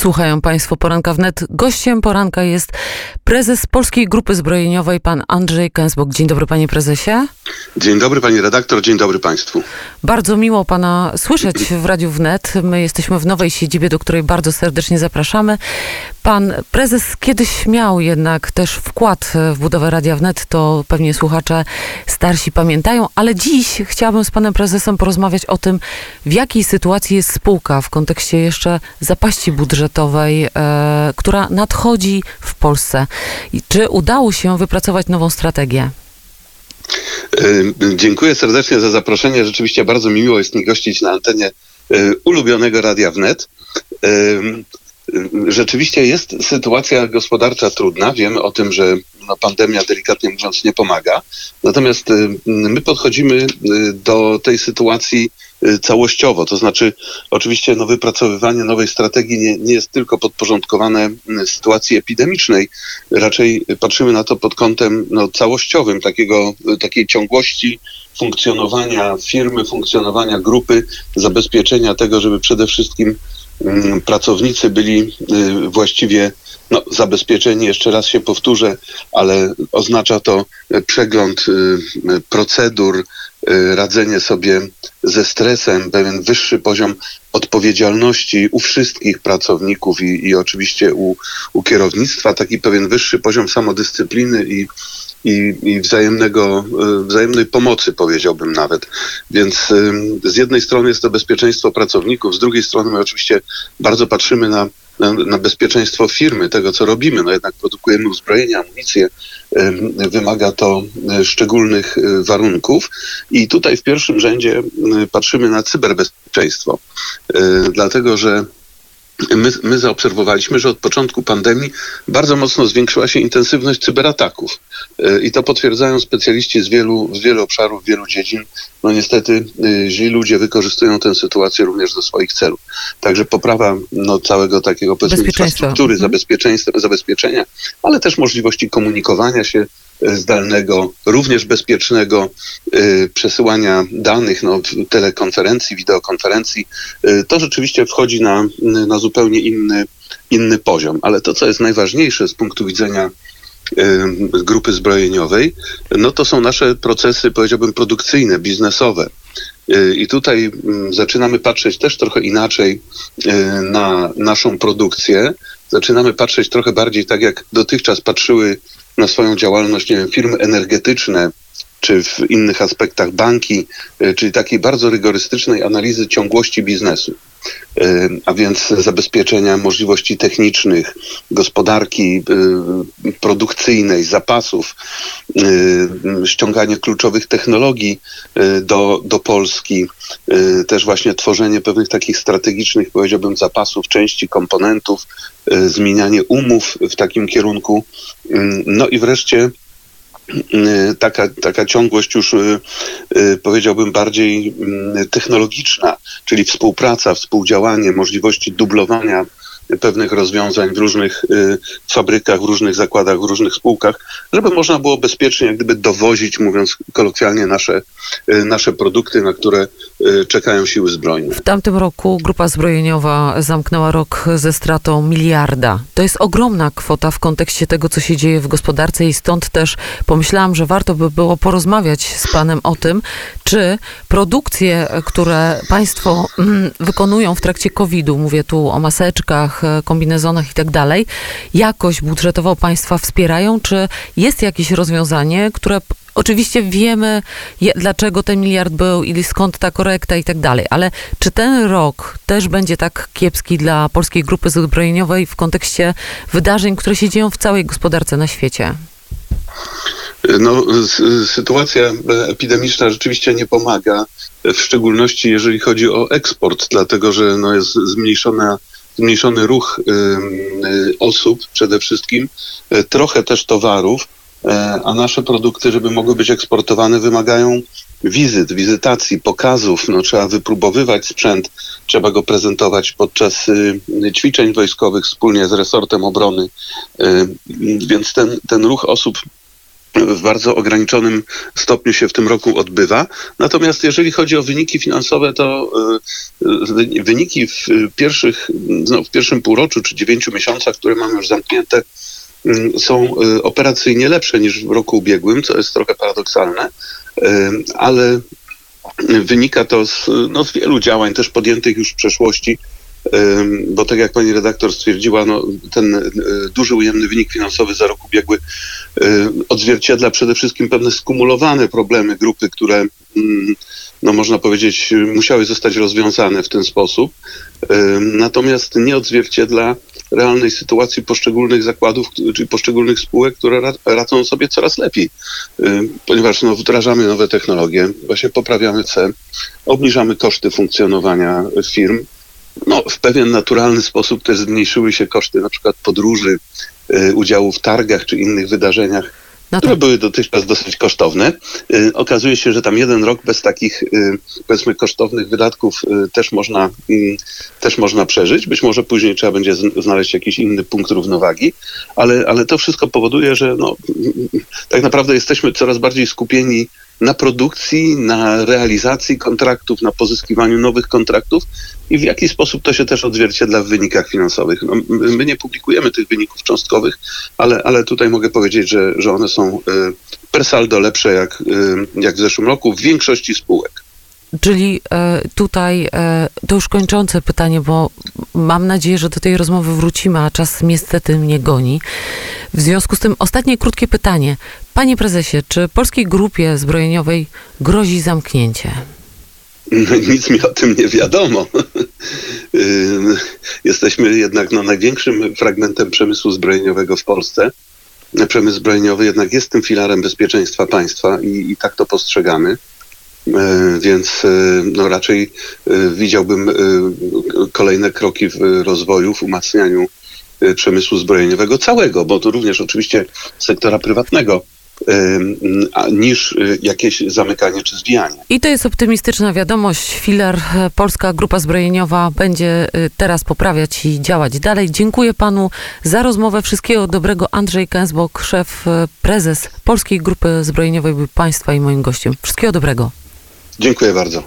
Słuchają Państwo poranka wnet. Gościem poranka jest prezes Polskiej Grupy Zbrojeniowej, pan Andrzej Kęsbok. Dzień dobry, panie prezesie. Dzień dobry, pani redaktor, dzień dobry państwu. Bardzo miło pana słyszeć w Radiu Wnet. My jesteśmy w nowej siedzibie, do której bardzo serdecznie zapraszamy. Pan prezes kiedyś miał jednak też wkład w budowę Radia Wnet, to pewnie słuchacze starsi pamiętają, ale dziś chciałabym z panem prezesem porozmawiać o tym, w jakiej sytuacji jest spółka w kontekście jeszcze zapaści budżetowej, e, która nadchodzi w Polsce. Czy udało się wypracować nową strategię? E, dziękuję serdecznie za zaproszenie. Rzeczywiście bardzo mi miło jest mi gościć na antenie e, ulubionego Radia Wnet. Rzeczywiście jest sytuacja gospodarcza trudna. Wiemy o tym, że no, pandemia delikatnie mówiąc nie pomaga. Natomiast my podchodzimy do tej sytuacji całościowo. To znaczy, oczywiście no, wypracowywanie nowej strategii nie, nie jest tylko podporządkowane y, sytuacji epidemicznej. Raczej patrzymy na to pod kątem no, całościowym, takiego, y, takiej ciągłości funkcjonowania firmy, funkcjonowania grupy, zabezpieczenia tego, żeby przede wszystkim pracownicy byli właściwie no, zabezpieczeni, jeszcze raz się powtórzę, ale oznacza to przegląd procedur, Y, radzenie sobie ze stresem, pewien wyższy poziom odpowiedzialności u wszystkich pracowników i, i oczywiście u, u kierownictwa, taki pewien wyższy poziom samodyscypliny i, i, i wzajemnego, y, wzajemnej pomocy, powiedziałbym nawet. Więc z jednej strony jest to bezpieczeństwo pracowników, z drugiej strony my oczywiście bardzo patrzymy na na, na, bezpieczeństwo firmy, tego co robimy. No jednak produkujemy uzbrojenie, amunicję, wymaga to e, szczególnych e, warunków i tutaj w pierwszym rzędzie patrzymy na cyberbezpieczeństwo, e, dlatego że My, my, zaobserwowaliśmy, że od początku pandemii bardzo mocno zwiększyła się intensywność cyberataków. I to potwierdzają specjaliści z wielu, z wielu obszarów, wielu dziedzin. No niestety źli ludzie wykorzystują tę sytuację również do swoich celów. Także poprawa no, całego takiego powiedzmy infrastruktury, mhm. zabezpieczenia, ale też możliwości komunikowania się zdalnego, również bezpiecznego y, przesyłania danych, no, telekonferencji, wideokonferencji, y, to rzeczywiście wchodzi na, na zupełnie inny, inny poziom. Ale to, co jest najważniejsze z punktu widzenia y, grupy zbrojeniowej, no to są nasze procesy, powiedziałbym, produkcyjne, biznesowe. I tutaj mm, zaczynamy patrzeć też trochę inaczej na naszą produkcję. Zaczynamy patrzeć trochę bardziej tak, jak dotychczas patrzyły na swoją działalność, nie wiem, firmy energetyczne, czy w innych aspektach banki, e, czyli takiej bardzo rygorystycznej analizy ciągłości biznesu. E, a więc zabezpieczenia możliwości technicznych, gospodarki e, produkcyjnej, zapasów, ściąganie kluczowych technologii do, do Polski, też właśnie tworzenie pewnych takich strategicznych, powiedziałbym, zapasów, części, komponentów, zmienianie umów w takim kierunku. No i wreszcie taka, taka ciągłość już y, y, powiedziałbym bardziej mm, technologiczna, czyli współpraca, współdziałanie, możliwości dublowania pewnych rozwiązań w różnych y, fabrykach, w różnych zakładach, w różnych spółkach, żeby można było bezpiecznie jak gdyby dowozić, mówiąc kolokwialnie, nasze, y, nasze produkty, na które y, czekają siły zbrojne. W tamtym roku grupa zbrojeniowa zamknęła rok ze stratą miliarda. To jest ogromna kwota w kontekście tego, co się dzieje w gospodarce i stąd też pomyślałam, że warto by było porozmawiać z panem o tym, czy produkcje, które państwo mm, wykonują w trakcie COVID-u, mówię tu o maseczkach, E, kombinezonach i tak dalej, jakoś budżetowo państwa wspierają? Czy jest jakieś rozwiązanie, które Oczywiście wiemy, dlaczego ten miliard był i skąd ta korekta i tak dalej, ale czy ten rok też będzie tak kiepski dla polskiej grupy zbrojeniowej w kontekście wydarzeń, które się dzieją w całej gospodarce na świecie? No, sytuacja epidemiczna rzeczywiście nie pomaga, w szczególności jeżeli chodzi o eksport, dlatego że no, jest zmniejszona zmniejszony ruch y, osób przede wszystkim, e, trochę też towarów, a nasze produkty, żeby mogły być eksportowane, wymagają wizyt, wizytacji, pokazów. No, trzeba wypróbowywać sprzęt, trzeba go prezentować podczas y, ćwiczeń wojskowych wspólnie z resortem obrony. E, więc ten, ten ruch osób w bardzo ograniczonym stopniu się w tym roku odbywa. Natomiast jeżeli chodzi o wyniki finansowe, to y, wyniki w pierwszych, no, w pierwszym półroczu czy dziewięciu miesiącach, które mamy już zamknięte, są y, operacyjnie lepsze niż w roku ubiegłym, co jest trochę paradoksalne, ale wynika to z, no, z wielu działań też podjętych już w przeszłości, bo tak jak pani redaktor stwierdziła, no, ten duży ujemny wynik finansowy za rok ubiegły odzwierciedla przede wszystkim pewne skumulowane problemy grupy, które mm, no można powiedzieć, musiały zostać rozwiązane w ten sposób. Natomiast nie odzwierciedla realnej sytuacji poszczególnych zakładów, czy poszczególnych spółek, które radzą sobie coraz lepiej, ponieważ no, wdrażamy nowe technologie, właśnie poprawiamy cen, obniżamy koszty funkcjonowania firm, no, w pewien naturalny sposób też zmniejszyły się koszty na przykład podróży, y, udziału w targach czy innych wydarzeniach, no które były dotychczas dosyć kosztowne. Y, okazuje się, że tam jeden rok bez takich, y, powiedzmy, kosztownych wydatków też można, też można przeżyć. Być może później trzeba będzie znaleźć jakiś inny punkt równowagi, ale, ale to wszystko powoduje, że no, tak naprawdę jesteśmy coraz bardziej skupieni na produkcji, na realizacji kontraktów, na pozyskiwaniu nowych kontraktów i w jaki sposób to się też odzwierciedla w wynikach finansowych. No, my nie publikujemy tych wyników cząstkowych, ale, ale tutaj mogę powiedzieć, że, że one są y, per saldo lepsze jak, y, jak w zeszłym roku w większości spółek. Czyli e, tutaj e, to już kończące pytanie, bo mam nadzieję, że do tej rozmowy wrócimy, a czas niestety mnie goni. W związku z tym ostatnie krótkie pytanie. Panie prezesie, czy polskiej grupie zbrojeniowej grozi zamknięcie? Nic mi o tym nie wiadomo. Jesteśmy jednak no, największym fragmentem przemysłu zbrojeniowego w Polsce. Przemysł zbrojeniowy jednak jest tym filarem bezpieczeństwa państwa i, i tak to postrzegamy. E, więc e, no, raczej e, widziałbym kolejne kroki w rozwoju, w umacnianiu przemysłu zbrojeniowego całego, bo to również oczywiście sektora prywatnego niż jakieś zamykanie czy zwijanie. I to jest optymistyczna wiadomość. Filar, Polska Grupa Zbrojeniowa będzie teraz poprawiać i działać dalej. Dziękuję panu za rozmowę. Wszystkiego dobrego. Andrzej Kęsbok, szef, prezes Polskiej Grupy Zbrojeniowej był państwa i moim gościem. Wszystkiego dobrego. Dziękuję bardzo.